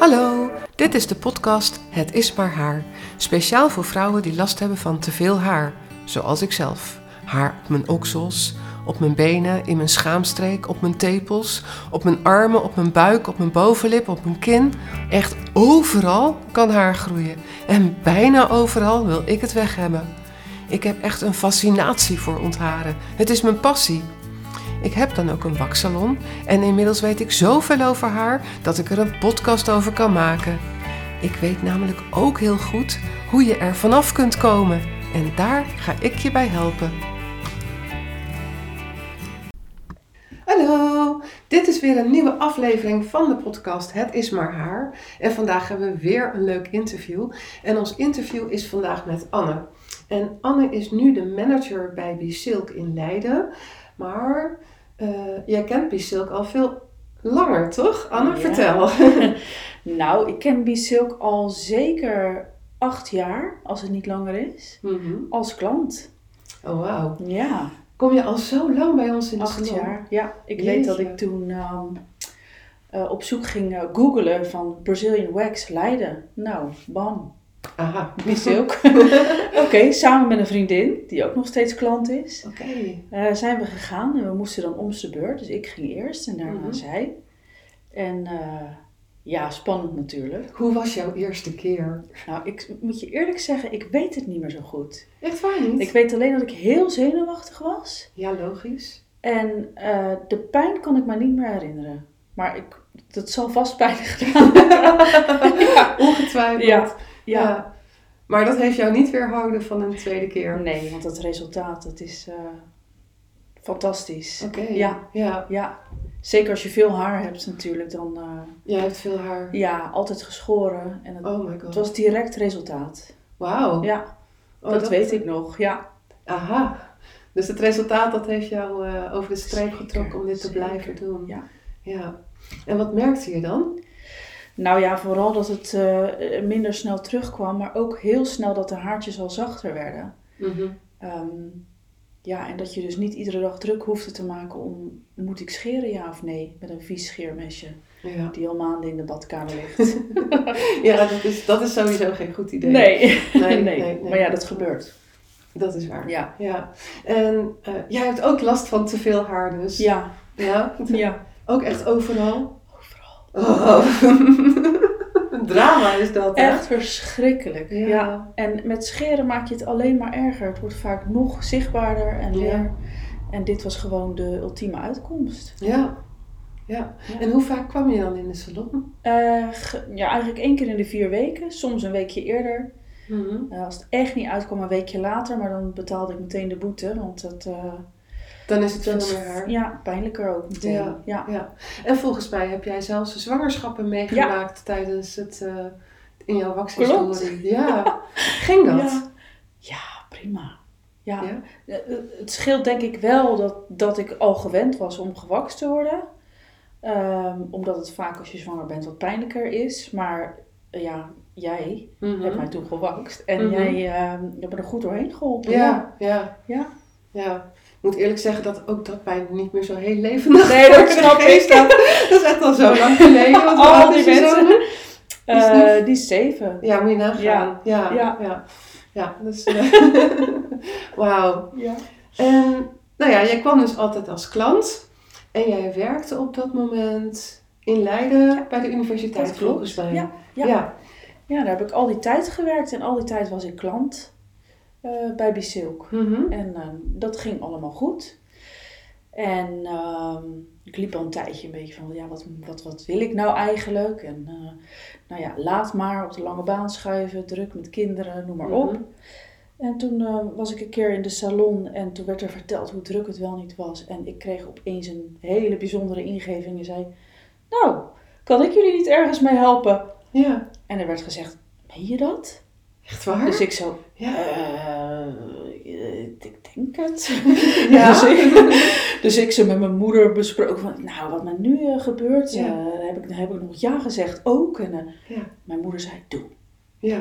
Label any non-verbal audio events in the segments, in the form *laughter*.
Hallo, dit is de podcast Het is maar haar. Speciaal voor vrouwen die last hebben van te veel haar, zoals ik zelf. Haar op mijn oksels, op mijn benen, in mijn schaamstreek, op mijn tepels, op mijn armen, op mijn buik, op mijn bovenlip, op mijn kin. Echt overal kan haar groeien. En bijna overal wil ik het weg hebben. Ik heb echt een fascinatie voor ontharen. Het is mijn passie. Ik heb dan ook een waksalon en inmiddels weet ik zoveel over haar dat ik er een podcast over kan maken. Ik weet namelijk ook heel goed hoe je er vanaf kunt komen en daar ga ik je bij helpen. Hallo, dit is weer een nieuwe aflevering van de podcast Het is maar haar. En vandaag hebben we weer een leuk interview. En ons interview is vandaag met Anne. En Anne is nu de manager bij Bisilk in Leiden. Maar uh, jij kent Bisilk al veel langer, toch? Anne, vertel. *laughs* *laughs* nou, ik ken Bisilk al zeker acht jaar, als het niet langer is, Mhm. als klant. Oh, wauw. Ja, Kom je al zo lang bij ons in de acht salon? jaar. Ja, ik weet dat ik toen ehm, eh, op zoek ging eh, googlen van Brazilian Wax Leiden. Nou, bam, Aha. Bisilk. *laughs* Oké, samen met een vriendin, die ook nog steeds klant is. Oké. Eh, zijn we gegaan en we moesten dan om de beurt. Dus ik ging eerst en daarna Mhm. zij. En eh, ja, spannend natuurlijk. Hoe was jouw eerste keer? Nou, ik moet je eerlijk zeggen, ik weet het niet meer zo goed. Echt waar niet? Ik weet alleen dat ik heel zenuwachtig was. Ja, logisch. En eh, de pijn kan ik me niet meer herinneren. Maar ik, dat zal vast pijn *laughs* gedaan *laughs* ja. Ongetwijfeld. Ja. Ja. Maar dat heeft jou niet weerhouden van een tweede keer? Nee, want het resultaat, dat is eh, fantastisch. Oké. Ja. ja. Ja, zeker als je veel haar hebt natuurlijk, dan eh, Jij hebt veel haar. ja, altijd geschoren. En het, Oh my god. het was direct resultaat. Wauw. Ja, Oh, dat, weet ik nog. Ja, Aha. Dus het resultaat dat heeft jou eh, over de streep getrokken om dit te blijven doen. Ja. ja. En wat merkte je dan? Nou ja, vooral dat het eh, minder snel terugkwam, maar ook heel snel dat de haartjes al zachter werden. Mhm. Ehm, ja, en dat je dus niet iedere dag druk hoefde te maken om, moet ik scheren ja of nee, met een vies scheermesje Ja. die al maanden in de badkamer ligt. *laughs* ja, dat is, dat is sowieso geen goed idee. Nee. Nee, *laughs* nee, nee, nee. maar ja, dat gebeurt. Dat is waar. Ja, Ja. En eh, jij hebt ook last van te veel haar dus. ja, Ja? ja. Ook echt overal? Oh. Een *laughs* drama is dat, hè? Echt verschrikkelijk. Ja. Ja. En met scheren maak je het alleen maar erger. Het wordt vaak nog zichtbaarder en Ja. meer. En dit was gewoon de ultieme uitkomst. Ja. ja. Ja. En hoe vaak kwam je dan in de salon? Eh, ja, eigenlijk één keer in de vier weken. Soms een weekje eerder. Mhm. Eh, als het echt niet uitkwam, een weekje later. Maar dan betaalde ik meteen de boete. Want dat, Dan is het veel meer haar. ja, pijnlijker ook meteen. Ja. Ja. Ja. En volgens mij heb jij zelfs zwangerschappen meegemaakt tijdens het, eh, in jouw waxhistorie. Ja. *laughs* Ging dat? Ja. Prima. Ja. Ja? Eh, eh, Het scheelt denk ik wel dat, dat ik al gewend was om gewakst te worden. Ehm, omdat het vaak als je zwanger bent wat pijnlijker is. Maar ja, jij Mhm. hebt mij toen gewakst. En Mhm. jij ehm, hebt me er goed doorheen geholpen. Ja, ja. Ja. Ja. Ik moet eerlijk zeggen dat ook dat mij niet meer zo heel levendig Nee, dat snap ik. *laughs* Dat is echt al zo lang geleden. *laughs* Want Al die mensen. zoon? Eh, die is zeven. Ja, moet je nagaan. Ja, ja. Ja. ja. ja. dus, eh, *laughs* Wauw. Ja. En nou ja, jij kwam dus altijd als klant. En jij werkte op dat moment in Leiden bij de universiteit, volgens mij. Ja. ja. ja, daar heb ik al die tijd gewerkt. En al die tijd was ik klant eh, bij Bisilk. Mhm. En ehm, dat ging allemaal goed. En ehm, ik liep al een tijdje een beetje van, ja, wat, wat, wat wil ik nou eigenlijk? En eh, nou ja, laat maar op de lange baan schuiven, druk met kinderen, noem maar op. Mhm. En toen eh, was ik een keer in de salon en toen werd er verteld hoe druk het wel niet was. En ik kreeg opeens een hele bijzondere ingeving en zei, nou, kan ik jullie niet ergens mee helpen? Ja, En er werd gezegd, meen je dat? Echt waar? Dus ik zo, ja. eh, ik denk het. *laughs* Ja. dus, ik, dus ik ze met mijn moeder besproken van, nou wat me nu eh, gebeurt, Ja. eh, heb, ik, heb ik nog ja gezegd ook. En eh, Ja. mijn moeder zei, doe. ja.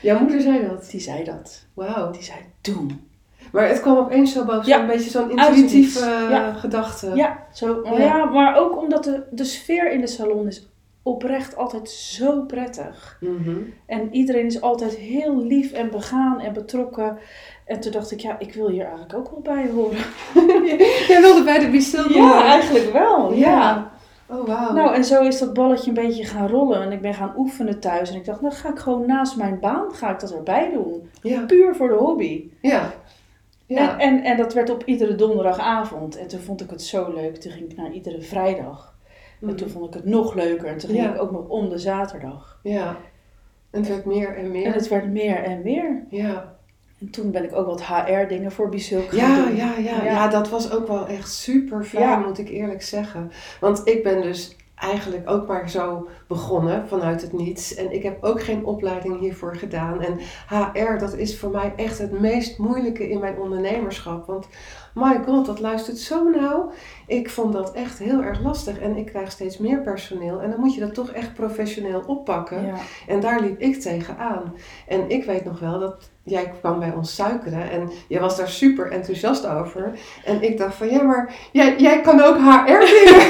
Jouw moeder zei dat. Die zei dat. Wauw. Die zei, doen. Maar het kwam opeens zo boven, Ja, zo'n beetje zo'n intuïtieve eh, Ja. gedachte. Ja, zo, maar, ja. maar ook omdat de, de sfeer in de salon is oprecht altijd zo prettig. Mhm. En iedereen is altijd heel lief en begaan en betrokken. En toen dacht ik, ja, ik wil hier eigenlijk ook wel bij horen. *laughs* Jij wilde bij de Bistil Ja, eigenlijk wel. Ja. Ja. Oh, wauw. Nou, en zo is dat balletje een beetje gaan rollen. En ik ben gaan oefenen thuis. En ik dacht, nou ga ik gewoon naast mijn baan, ga ik dat erbij doen. ja. Puur voor de hobby. Ja. Ja. En, en, en dat werd op iedere donderdagavond. En toen vond ik het zo leuk. Toen ging ik naar iedere vrijdag. En toen vond ik het nog leuker. En toen ging Ja. ik ook nog om de zaterdag. Ja. En het werd meer en meer. En het werd meer en meer. Ja. En toen ben ik ook wat HR-dingen voor Bisilk gaan Ja, doen. ja, ja, Ja. ja, dat was ook wel echt super fijn, Ja. moet ik eerlijk zeggen. Want ik ben dus eigenlijk ook maar zo begonnen vanuit het niets. En ik heb ook geen opleiding hiervoor gedaan. En HR, dat is voor mij echt het meest moeilijke in mijn ondernemerschap. Want my god, dat luistert zo nauw. Ik vond dat echt heel erg lastig. En ik krijg steeds meer personeel. En dan moet je dat toch echt professioneel oppakken. Ja. En daar liep ik tegenaan. En ik weet nog wel dat jij kwam bij ons suikeren en jij was daar super enthousiast over. En ik dacht van ja, maar jij, jij kan ook HR *laughs* dingen.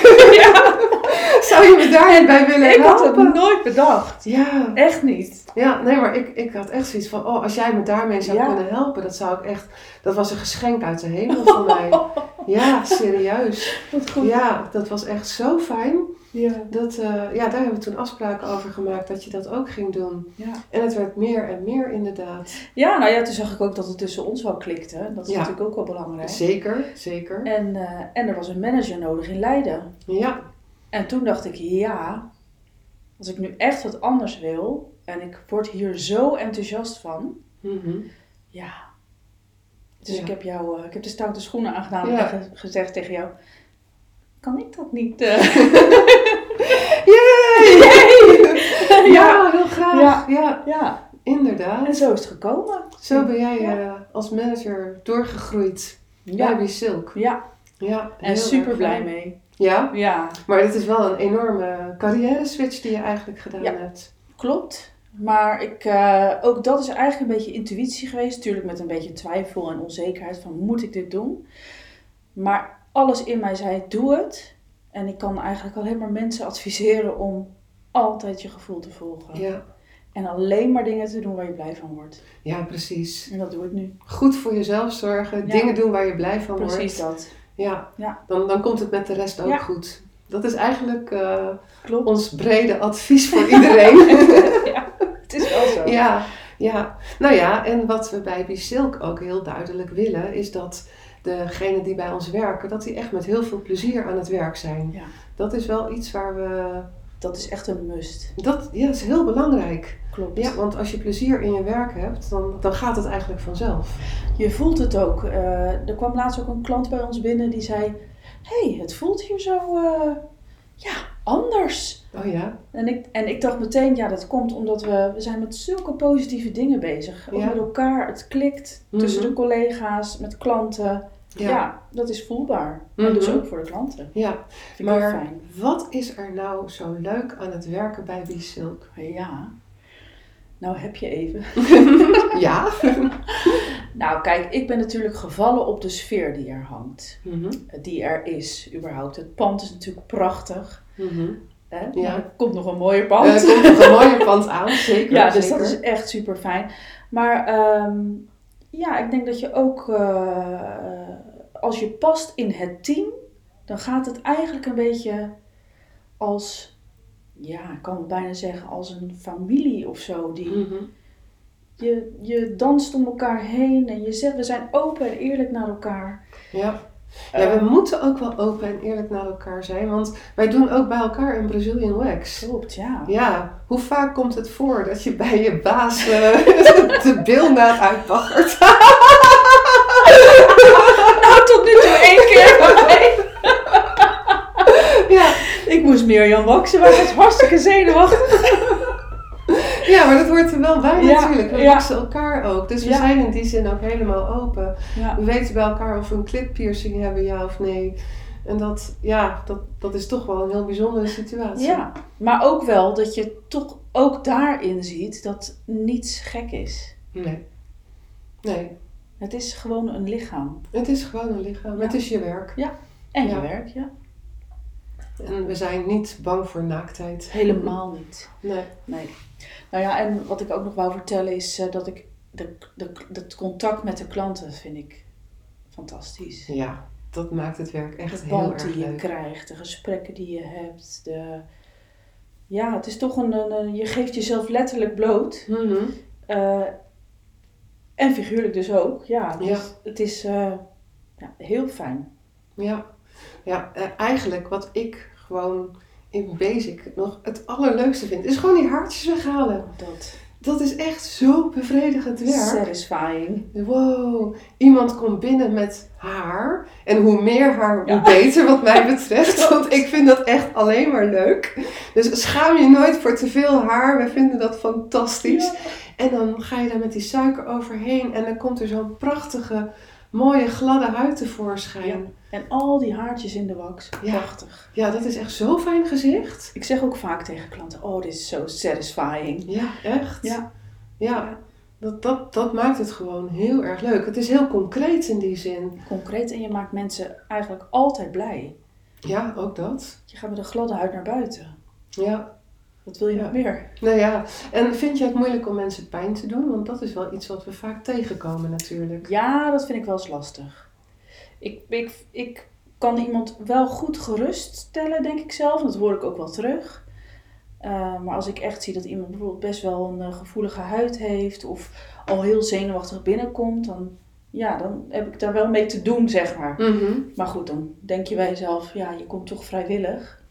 *laughs* Zou je me daar bij willen Ik had het nooit bedacht. Ja, Echt niet. ja, nee, maar ik, ik had echt zoiets van, oh, als jij me daarmee zou Ja. kunnen helpen, dat zou ik echt, dat was een geschenk uit de hemel voor mij. *laughs* Ja, serieus. Wat goed. Ja, dat was echt zo fijn. Ja. Dat, eh, ja, daar hebben we toen afspraken over gemaakt dat je dat ook ging doen. Ja. En het werd meer en meer inderdaad. ja, nou ja, toen zag ik ook dat het tussen ons wel klikte. Dat is Ja. natuurlijk ook wel belangrijk. Zeker, zeker. En, eh, en er was een manager nodig in Leiden. Ja, En toen dacht ik, ja, als ik nu echt wat anders wil en ik word hier zo enthousiast van, mhm. ja. Dus Ja. ik heb jou, eh, ik heb de stoute schoenen aangedaan Ja. en ge- gezegd tegen jou, kan ik dat niet? *laughs* Yay! *laughs* *laughs* ja, heel graag. Ja. ja, inderdaad. en zo is het gekomen. Zo ben jij eh, als manager doorgegroeid bij Ja, Be Silk. ja. Ja, en super blij mee. Ja, Ja, maar dit is wel een enorme carrière switch die je eigenlijk gedaan Ja. hebt. klopt. Maar ik, eh, ook dat is eigenlijk een beetje intuïtie geweest. Natuurlijk met een beetje twijfel en onzekerheid van moet ik dit doen? Maar alles in mij zei doe het. En ik kan eigenlijk alleen maar mensen adviseren om altijd je gevoel te volgen. Ja, En alleen maar dingen te doen waar je blij van wordt. ja precies. En dat doe ik nu. Goed voor jezelf zorgen, Ja. dingen doen waar je blij van Precies wordt. dat. Ja, Ja. Dan, dan komt het met de rest ook Ja. goed. Dat is eigenlijk eh, Klopt. ons brede advies voor iedereen. *laughs* ja, het is wel zo. Ja, ja. Nou ja, en wat we bij Bisilk ook heel duidelijk willen, is dat degenen die bij ons werken, dat die echt met heel veel plezier aan het werk zijn. Ja. Dat is wel iets waar we. Dat is echt een must. Dat ja, is heel belangrijk. Klopt. Ja, want als je plezier in je werk hebt, dan, dan gaat het eigenlijk vanzelf. Je voelt het ook. Eh, er kwam laatst ook een klant bij ons binnen die zei: hey, het voelt hier zo eh, ja, anders. Oh ja? En ik, en ik dacht meteen, ja, dat komt omdat we, we zijn met zulke positieve dingen bezig. Ja. met elkaar, het klikt tussen Mhm. de collega's, met klanten. Ja, dat is voelbaar. En Mhm. dus ook voor de klanten. Ja, Vind maar fijn. wat is er nou zo leuk aan het werken bij Bisilk? Ja. Nou heb je even. *laughs* Ja? *laughs* Nou kijk, ik ben natuurlijk gevallen op de sfeer die er hangt. Mhm, Die er is, überhaupt. Het pand is natuurlijk prachtig. mhm. Hè? Ja. Maar er komt nog een mooie pand. Er komt nog een mooie *laughs* pand aan, zeker. ja, dus zeker. dat is echt super fijn. Maar ehm, ja, ik denk dat je ook, eh, als je past in het team, dan gaat het eigenlijk een beetje als, ja, ik kan het bijna zeggen, als een familie of zo. Die, Mhm. je, je danst om elkaar heen en je zegt, we zijn open en eerlijk naar elkaar. Ja. Ja, we Eh, moeten ook wel open en eerlijk naar elkaar zijn, want wij doen ook bij elkaar een Brazilian wax. Klopt, ja. Ja, hoe vaak komt het voor dat je bij je baas eh, *laughs* de bilnaad uitbaggert? *laughs* Nou, tot nu toe één keer *laughs* ja. Ik moest Mirjam waksen, maar ik was hartstikke zenuwachtig. *laughs* ja, maar dat hoort er wel bij Ja, natuurlijk. We ja. elkaar ook, dus we Ja. zijn in die zin ook helemaal open. Ja. We weten bij elkaar of we een clippiercing hebben, ja of nee. En dat, ja, dat, dat is toch wel een heel bijzondere situatie. Ja, maar ook wel dat je toch ook daarin ziet dat niets gek is. Nee. Nee, Het is gewoon een lichaam. het is gewoon een lichaam. Ja. Het is je werk. En je Ja. werk, ja. En we zijn niet bang voor naaktheid. Helemaal niet. Nee. Nee. Nou ja, en wat ik ook nog wou vertellen is eh, dat ik de, de, het contact met de klanten vind ik fantastisch. Ja, dat maakt het werk echt de heel band erg die je leuk. krijgt, de gesprekken die je hebt. De... Ja, het is toch een, een, Je geeft jezelf letterlijk bloot. Mhm. eh, en figuurlijk dus ook. Ja, dus Ja. het is eh, ja, heel fijn. Ja, ja eh, eigenlijk wat ik gewoon in basic nog het allerleukste vind, is gewoon die haartjes weghalen. Dat Dat is echt zo bevredigend werk. satisfying. Wow, iemand komt binnen met haar. En hoe meer haar, hoe beter wat mij betreft. *laughs* *laughs* Want ik vind dat echt alleen maar leuk. Dus schaam je nooit voor te veel haar. We vinden dat fantastisch. Ja. En dan ga je daar met die suiker overheen. En dan komt er zo'n prachtige, mooie, gladde huid tevoorschijn. Ja. En al die haartjes in de wax. Ja. Prachtig. Ja, dat is echt zo'n fijn gezicht. Ik zeg ook vaak tegen klanten, oh, dit is zo satisfying. Ja, echt. Ja. Ja, dat, dat, dat maakt het gewoon heel erg leuk. Het is heel concreet in die zin. Concreet en je maakt mensen eigenlijk altijd blij. Ja, ook dat. Je gaat met een gladde huid naar buiten. Ja, Wat wil je Ja. nog meer? nou ja. En vind je het moeilijk om mensen pijn te doen? Want dat is wel iets wat we vaak tegenkomen natuurlijk. Ja, dat vind ik wel eens lastig. Ik, ik, ik kan iemand wel goed geruststellen, denk ik zelf. Dat hoor ik ook wel terug. Eh, maar als ik echt zie dat iemand bijvoorbeeld best wel een eh, gevoelige huid heeft of al heel zenuwachtig binnenkomt, dan, ja, dan heb ik daar wel mee te doen, zeg maar. Mhm, Maar goed, dan denk je bij jezelf, ja, je komt toch vrijwillig.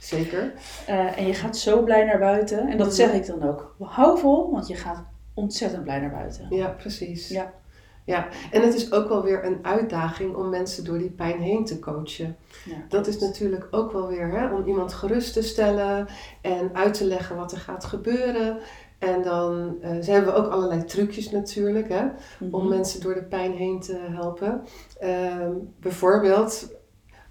Zeker. Eh, en je gaat zo blij naar buiten. En dat Mhm. zeg ik dan ook. Hou vol, want je gaat ontzettend blij naar buiten. Ja, precies. Ja. Ja, en het is ook wel weer een uitdaging om mensen door die pijn heen te coachen. Ja, Dat is natuurlijk ook wel weer hè, om iemand gerust te stellen en uit te leggen wat er gaat gebeuren. En dan ze hebben we ook allerlei trucjes natuurlijk hè, Mhm. om mensen door de pijn heen te helpen. Ehm, bijvoorbeeld,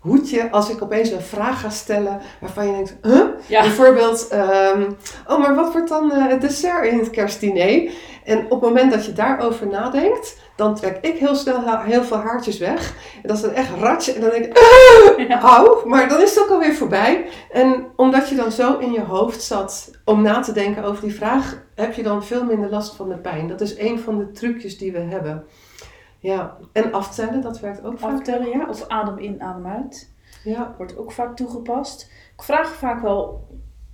hoedje als ik opeens een vraag ga stellen waarvan je denkt, huh? Ja. Bijvoorbeeld, ehm, oh maar wat wordt dan eh, het dessert in het kerstdiner? En op het moment dat je daarover nadenkt, dan trek ik heel snel heel veel haartjes weg. En dat is dan echt ratje. En dan denk ik, Ja. au, maar dan is het ook alweer voorbij. En omdat je dan zo in je hoofd zat om na te denken over die vraag, heb je dan veel minder last van de pijn. Dat is een van de trucjes die we hebben. Ja, en aftellen, dat werkt ook vaak. Aftellen, ja. Of adem in, adem uit. Ja, Wordt ook vaak toegepast. Ik vraag vaak wel,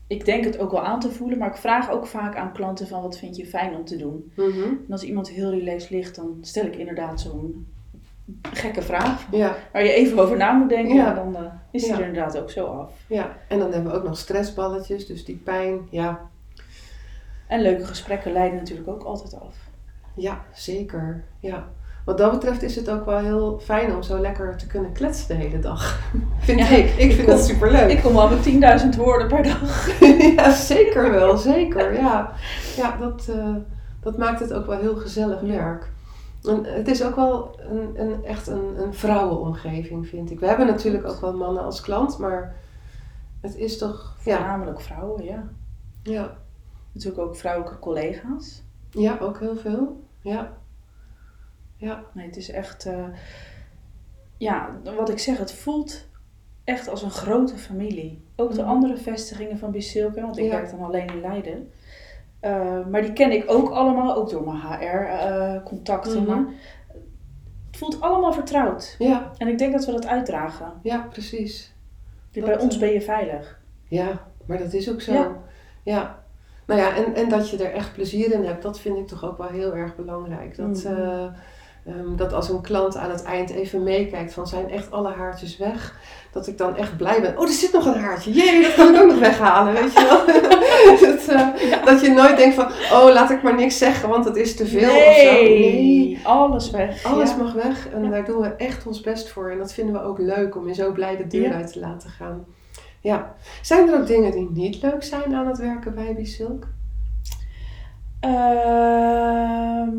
ik denk het ook wel aan te voelen, maar ik vraag ook vaak aan klanten van wat vind je fijn om te doen. mhm. En als iemand heel relaxed ligt, dan stel ik inderdaad zo'n gekke vraag. ja, Waar je even over na moet denken, Ja. en dan eh, is die Ja. er inderdaad ook zo af. ja. En dan hebben we ook nog stressballetjes, dus die pijn, ja, En leuke gesprekken leiden natuurlijk ook altijd af. Ja, zeker. Ja. Wat dat betreft is het ook wel heel fijn om zo lekker te kunnen kletsen de hele dag. *laughs* Vind Ja, ik. Ik vind kom- dat superleuk. Ik kom al met 10.000 woorden per dag. *laughs* ja, zeker wel. Zeker. Ja, ja dat, eh, dat maakt het ook wel heel gezellig werk. En het is ook wel een, een, echt een, een vrouwenomgeving, vind ik. We hebben natuurlijk ook wel mannen als klant, maar het is toch... Ja, Voornamelijk vrouwen, ja. ja, Natuurlijk ook vrouwelijke collega's. ja ook heel veel. Ja. Ja. Nee, het is echt... eh, ja, wat ik zeg, het voelt echt als een grote familie. Ook de Mhm. andere vestigingen van Bisilke, want ik Ja. werk dan alleen in Leiden. Eh, maar die ken ik ook allemaal, ook door mijn HR-contacten. Mhm. Maar het voelt allemaal vertrouwd. Ja, En ik denk dat we dat uitdragen. ja, precies. Dat, Bij ons eh, ben je veilig. Ja, maar dat is ook zo. Ja. Ja. Nou ja, en, en dat je er echt plezier in hebt, dat vind ik toch ook wel heel erg belangrijk. Dat, Mhm. eh, ehm, dat als een klant aan het eind even meekijkt van zijn echt alle haartjes weg, dat ik dan echt blij ben. Oh, er zit nog een haartje. Jee, dat kan ik ook nog weghalen, weet je wel. *laughs* dat, eh, dat je nooit denkt van, oh, laat ik maar niks zeggen, want het is te veel of zo. Nee. alles weg. Alles ja. mag weg en Ja. daar doen we echt ons best voor. En dat vinden we ook leuk om je zo blij de deur uit te laten gaan. Ja. Zijn er ook dingen die niet leuk zijn aan het werken bij Bisilk? Ehm,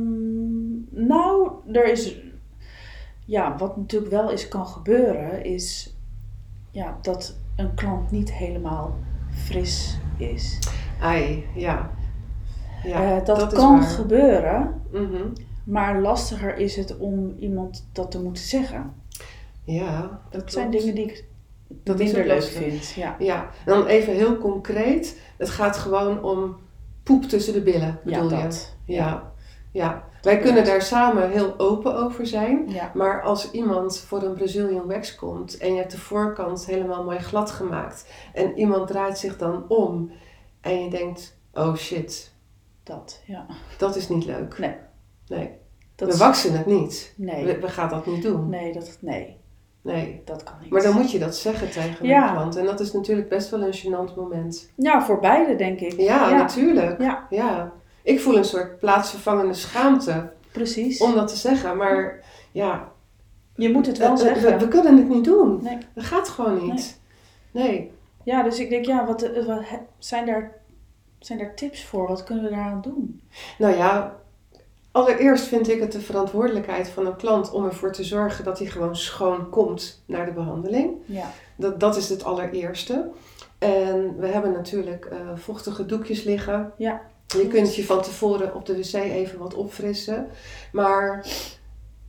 nou, er is. Ja, wat natuurlijk wel eens kan gebeuren, is ja, dat een klant niet helemaal fris is. Ai, ja. Ja, Eh, dat, kan gebeuren, Mhm. maar lastiger is het om iemand dat te moeten zeggen. Ja, dat Dat zijn dingen die ik Dat minder leuk vindt. Ja. Ja, en dan even heel concreet. Het gaat gewoon om poep tussen de billen, Ja, bedoel je? dat. Ja, ja. Wij kunnen daar samen heel open over zijn. Ja. Maar als iemand voor een Brazilian wax komt en je hebt de voorkant helemaal mooi glad gemaakt en iemand draait zich dan om en je denkt, oh shit, Dat, ja. dat is niet leuk. Nee. Nee, Dat we waksen het niet. Nee. We, we gaan dat niet doen. Nee, dat, nee, Nee. dat kan niet. Maar dan moet je dat zeggen tegen Ja. een klant. En dat is natuurlijk best wel een gênant moment. Ja, voor beide denk ik. Ja, ja. natuurlijk. Ja. Ja. Ik voel een soort plaatsvervangende schaamte Precies. om dat te zeggen. Maar ja, Je moet het wel eh, zeggen. we, we kunnen het niet doen. Nee. Dat gaat gewoon niet. Nee. Ja, dus ik denk, ja, wat, eh, wat zijn, daar, zijn daar tips voor? Wat kunnen we daaraan doen? Nou ja, allereerst vind ik het de verantwoordelijkheid van een klant om ervoor te zorgen dat hij gewoon schoon komt naar de behandeling. Ja. Dat, dat is het allereerste. En we hebben natuurlijk eh, vochtige doekjes liggen. Ja. Je kunt je van tevoren op de wc even wat opfrissen. Maar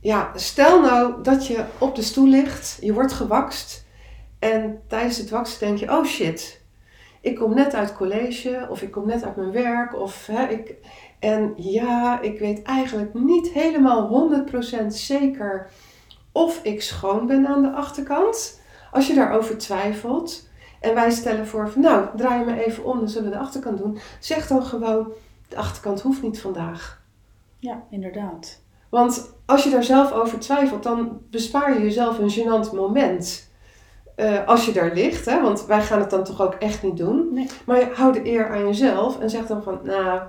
ja, stel nou dat je op de stoel ligt, je wordt gewakst. En tijdens het waksen denk je, oh shit, ik kom net uit college of ik kom net uit mijn werk. Of, hè, ik, en ja, ik weet eigenlijk niet helemaal 100% zeker of ik schoon ben aan de achterkant. Als je daarover twijfelt. En wij stellen voor van nou, draai je me even om, dan zullen we de achterkant doen. Zeg dan gewoon, de achterkant hoeft niet vandaag. ja, inderdaad. Want als je daar zelf over twijfelt, dan bespaar je jezelf een gênant moment. Eh, als je daar ligt, hè, want wij gaan het dan toch ook echt niet doen. Nee. Maar hou de eer aan jezelf en zeg dan van, nou,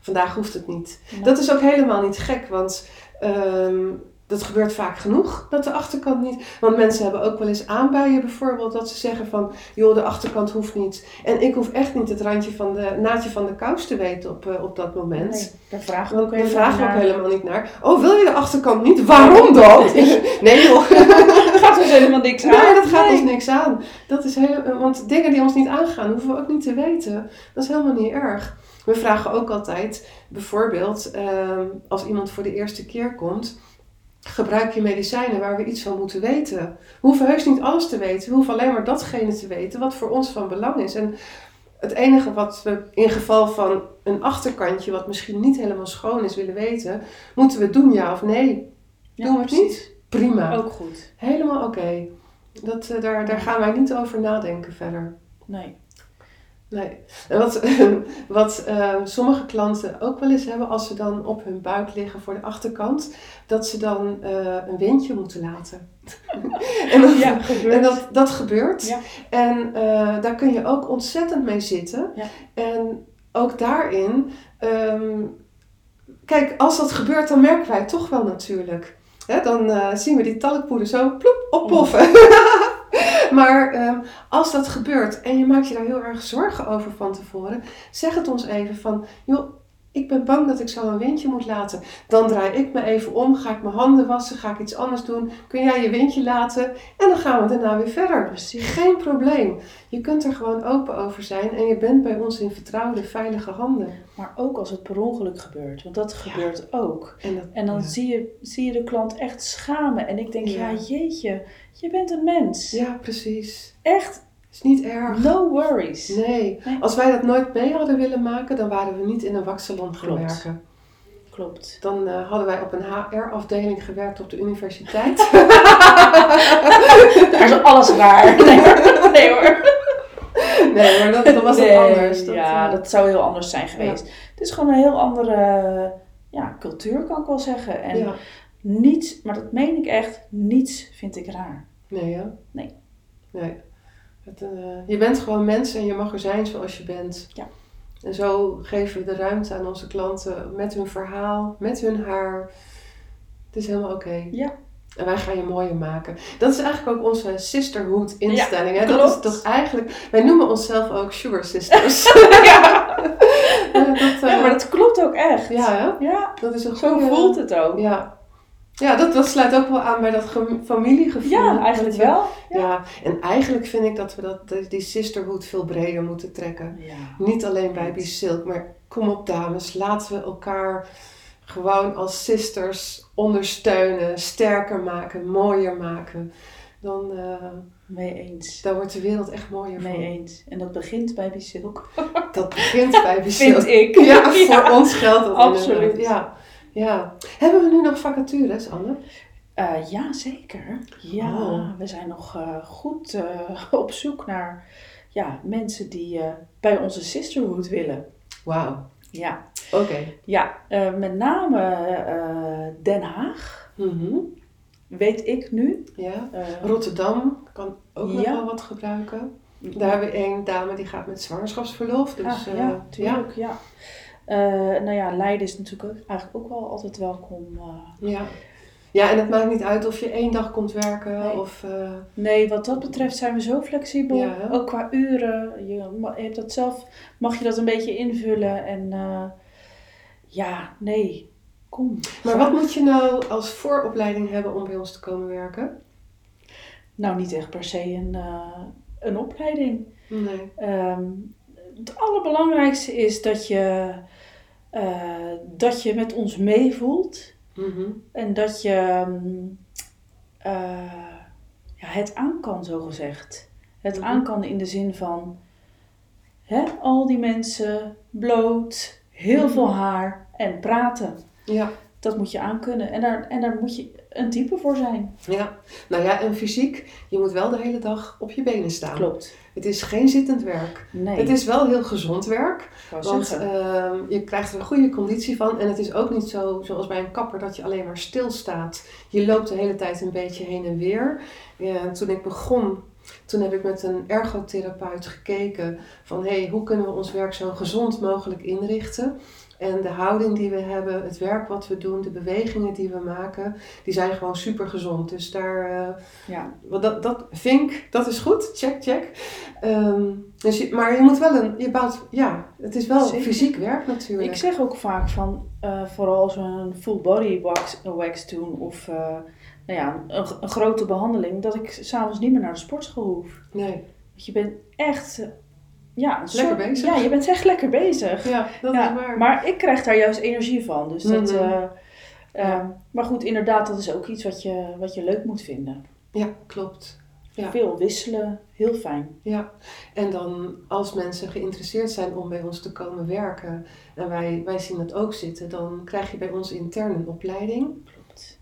vandaag hoeft het niet. Dat is ook helemaal niet gek, want ehm, dat gebeurt vaak genoeg, dat de achterkant niet. Want mensen hebben ook wel eens aanbuien bijvoorbeeld, dat ze zeggen van, joh, de achterkant hoeft niet. En ik hoef echt niet het randje van de, naadje van de kous te weten op, eh, op dat moment. Nee, daar vragen we ook helemaal vragen ook helemaal niet naar. Oh, wil je de achterkant niet? Waarom dan? *laughs* nee joh. *laughs* gaat ons helemaal niks aan. Nee, dat gaat Nee. ons niks aan. Dat is heel, want dingen die ons niet aangaan, hoeven we ook niet te weten. Dat is helemaal niet erg. We vragen ook altijd, bijvoorbeeld, ehm, als iemand voor de eerste keer komt, gebruik je medicijnen waar we iets van moeten weten. We hoeven heus niet alles te weten. We hoeven alleen maar datgene te weten wat voor ons van belang is. En het enige wat we in geval van een achterkantje, wat misschien niet helemaal schoon is, willen weten, moeten we doen ja of nee. Ja, Doen we het niet? Prima. Ook goed. Helemaal oké. Dat, eh, daar, daar gaan wij niet over nadenken verder. Nee. Nee. En wat, *laughs* wat eh, sommige klanten ook wel eens hebben als ze dan op hun buik liggen voor de achterkant, dat ze dan eh, een windje moeten laten. *laughs* en dat, Ja, gebeurt. en dat, dat gebeurt. Ja. En eh, daar kun je ook ontzettend mee zitten. Ja. En ook daarin, ehm, kijk, als dat gebeurt, dan merken wij het toch wel natuurlijk. Hè, dan eh, zien we die talkpoeder zo ploep oppoffen. *laughs* maar ehm, als dat gebeurt en je maakt je daar heel erg zorgen over van tevoren, zeg het ons even van, joh, ik ben bang dat ik zo een windje moet laten. Dan draai ik me even om, ga ik mijn handen wassen, ga ik iets anders doen. Kun jij je windje laten en dan gaan we daarna weer verder. Precies. Geen probleem. Je kunt er gewoon open over zijn en je bent bij ons in vertrouwde, veilige handen. Maar ook als het per ongeluk gebeurt. Want dat Ja. gebeurt ook. En, dat, En dan ja. zie, je, zie je de klant echt schamen. En ik denk, ja, Ja. jeetje, je bent een mens. Ja, precies. Echt, Is niet erg. no worries. Nee. Nee. Als wij dat nooit mee hadden willen maken, dan waren we niet in een waksalon gaan Klopt. werken. Klopt. Dan eh, hadden wij op een HR-afdeling gewerkt op de universiteit. *laughs* *laughs* Daar is alles raar. Nee hoor. Nee, hoor. nee, maar dat, was Nee, anders. Dat, ja, eh, dat zou heel anders zijn geweest. Het is gewoon een heel andere ja, cultuur, kan ik wel zeggen. En ja. niets, maar dat meen ik echt, niets vind ik raar. Nee, hè? Nee. Nee. Het, eh, je bent gewoon mens en je mag er zijn zoals je bent. Ja. En zo geven we de ruimte aan onze klanten met hun verhaal, met hun haar. Het is helemaal oké. Ja. En wij gaan je mooier maken. Dat is eigenlijk ook onze sisterhood instelling. hè? Dat is toch eigenlijk... Wij noemen onszelf ook sugar sisters. *laughs* ja. Eh, dat, eh, ja, maar dat klopt ook echt. ja, hè? Ja, dat is een zo goede... voelt het ook. Ja, ja dat, dat sluit ook wel aan bij dat familiegevoel. Ja, eigenlijk wel. Ja. en eigenlijk vind ik dat we dat, die- sisterhood veel breder moeten trekken. Ja. Niet alleen bij Silk, maar kom op dames, laten we elkaar gewoon als sisters ondersteunen, sterker maken, mooier maken. dan, uh, mee eens. dan wordt de wereld echt mooier Mee eens. En dat begint bij Bisilk. Dat begint bij Bisilk. *laughs* Vind ik. *laughs* Ja, voor ons geldt dat Absoluut. Ja. Ja. Hebben we nu nog vacatures, Anne? Uh, ja, zeker. Ja, Oh. we zijn nog uh, goed uh, *laughs* op zoek naar ja, mensen die bij onze sisterhood willen. Wauw. Ja. Oké. Ja, met name Den Haag. Mm Weet ik nu. Ja. Rotterdam kan ook nog ja. wel wat gebruiken. Daar hebben we één dame die gaat met zwangerschapsverlof. Dus, ah, ja, tuurlijk. Ja. Ja. nou ja, Leiden is natuurlijk ook, eigenlijk ook wel altijd welkom. Ja. Ja, en het maakt niet uit of je één dag komt werken Nee. of... eh, Nee, wat dat betreft zijn we zo flexibel. Ja? Ook qua uren. Je, je hebt dat zelf, mag je dat een beetje invullen. En eh, ja, nee, kom. Maar wat moet je nou als vooropleiding hebben om bij ons te komen werken? Nou, niet echt per se een, eh, een opleiding. Nee. Ehm, het allerbelangrijkste is dat je, eh, dat je met ons meevoelt. Mhm. En dat je mm, eh, ja, het aan kan, zo gezegd. Het Mhm. aan kan in de zin van hè, al die mensen, bloot, heel Mhm. veel haar en praten. Ja. Dat moet je aankunnen. En daar, en daar moet je een type voor zijn. ja. Nou ja, en fysiek, je moet wel de hele dag op je benen staan. Klopt. Het is geen zittend werk. Nee, Het is wel heel gezond werk, want ehm, je krijgt er een goede conditie van. En het is ook niet zo zoals bij een kapper dat je alleen maar stilstaat. Je loopt de hele tijd een beetje heen en weer. Ja, toen ik begon, toen heb ik met een ergotherapeut gekeken van hey, hoe kunnen we ons werk zo gezond mogelijk inrichten. En de houding die we hebben, het werk wat we doen, de bewegingen die we maken, die zijn gewoon super gezond. Dus daar, eh, ja. want dat, dat vink, dat is goed, check, check. Ehm, dus je, maar je moet wel een, je bouwt, ja, het is wel Zeker. fysiek werk natuurlijk. Ik zeg ook vaak van, eh, vooral als we een full body wax, wax doen of eh, nou ja, een, een grote behandeling, dat ik s'avonds niet meer naar de sportschool hoef. Nee, Want je bent echt, ja, Lekker bezig. Ja, je bent echt lekker bezig. ja, dat Ja, is waar. Maar ik krijg daar juist energie van. Dus dat, Mhm. eh, eh, Ja. Maar goed, inderdaad, dat is ook iets wat je, wat je leuk moet vinden. Ja, klopt. Ja. Veel wisselen, heel fijn. Ja, en dan als mensen geïnteresseerd zijn om bij ons te komen werken en wij, wij zien dat ook zitten, dan krijg je bij ons intern een opleiding. Klopt.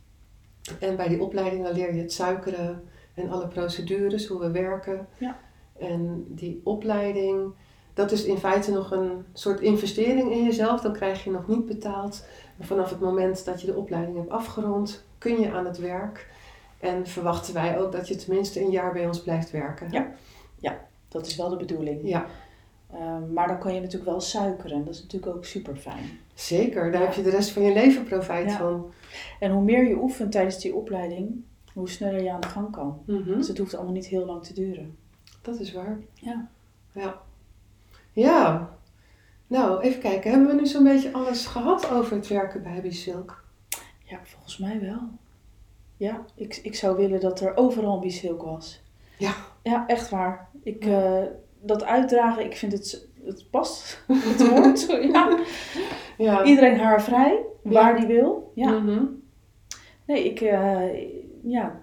En bij die opleiding dan leer je het suikeren en alle procedures, hoe we werken. Ja. En die opleiding, dat is in feite nog een soort investering in jezelf. Dan krijg je nog niet betaald. Maar vanaf het moment dat je de opleiding hebt afgerond, kun je aan het werk. En verwachten wij ook dat je tenminste een jaar bij ons blijft werken. Ja. Dat is wel de bedoeling. Ja, Ehm, maar dan kan je natuurlijk wel suikeren. Dat is natuurlijk ook super fijn. zeker. Daar Ja. heb je de rest van je leven profijt Ja. van. En hoe meer je oefent tijdens die opleiding, hoe sneller je aan de gang kan. Mhm. Dus het hoeft allemaal niet heel lang te duren. Dat is waar. Ja. Ja. Ja. Nou, even kijken. Hebben we nu zo'n beetje alles gehad over het werken bij Bisilk? Ja, volgens mij wel. Ja, ik, ik zou willen dat er overal bisilk was. Ja. Ja, echt waar. Ik, eh, dat uitdragen, ik vind het, het past, het woord. *laughs* ja. Ja. Iedereen haarvrij, waar die wil. Ja. Mhm. Nee, ik, eh, ja,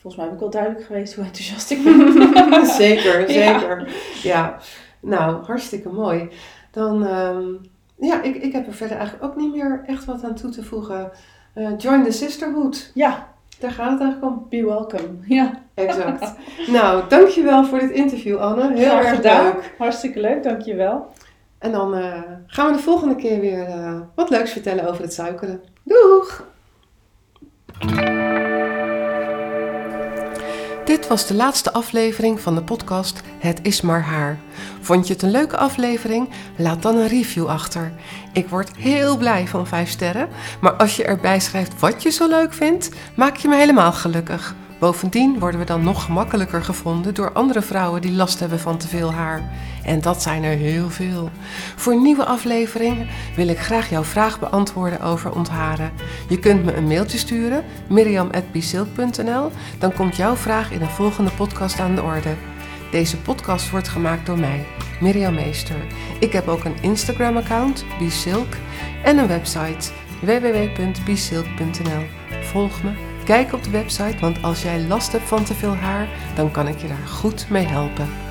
volgens mij heb ik wel duidelijk geweest hoe enthousiast ik ben. *laughs* zeker, zeker. Ja. Nou, hartstikke mooi. Dan, ehm, ja, ik, ik heb er verder eigenlijk ook niet meer echt wat aan toe te voegen. Eh, join the sisterhood. Ja, Daar gaat het eigenlijk om. be welcome. Ja, Exact. nou, dankjewel voor dit interview, Anne. Heel graag erg gedaan. leuk. Hartstikke leuk, dankjewel. En dan eh, gaan we de volgende keer weer eh, wat leuks vertellen over het suikeren. Doeg! Dit was de laatste aflevering van de podcast Het is maar haar. Vond je het een leuke aflevering? Laat dan een review achter. Ik word heel blij van 5 sterren, maar als je erbij schrijft wat je zo leuk vindt, maak je me helemaal gelukkig. Bovendien worden we dan nog gemakkelijker gevonden door andere vrouwen die last hebben van te veel haar. En dat zijn er heel veel. Voor nieuwe afleveringen wil ik graag jouw vraag beantwoorden over ontharen. Je kunt me een mailtje sturen, miriam.bisilk.nl. Dan komt jouw vraag in een volgende podcast aan de orde. Deze podcast wordt gemaakt door mij, Mirjam Meester. Ik heb ook een Instagram-account, Bisilk, en een website www.bisilk.nl. Volg me Kijk op de website, want als jij last hebt van te veel haar, dan kan ik je daar goed mee helpen.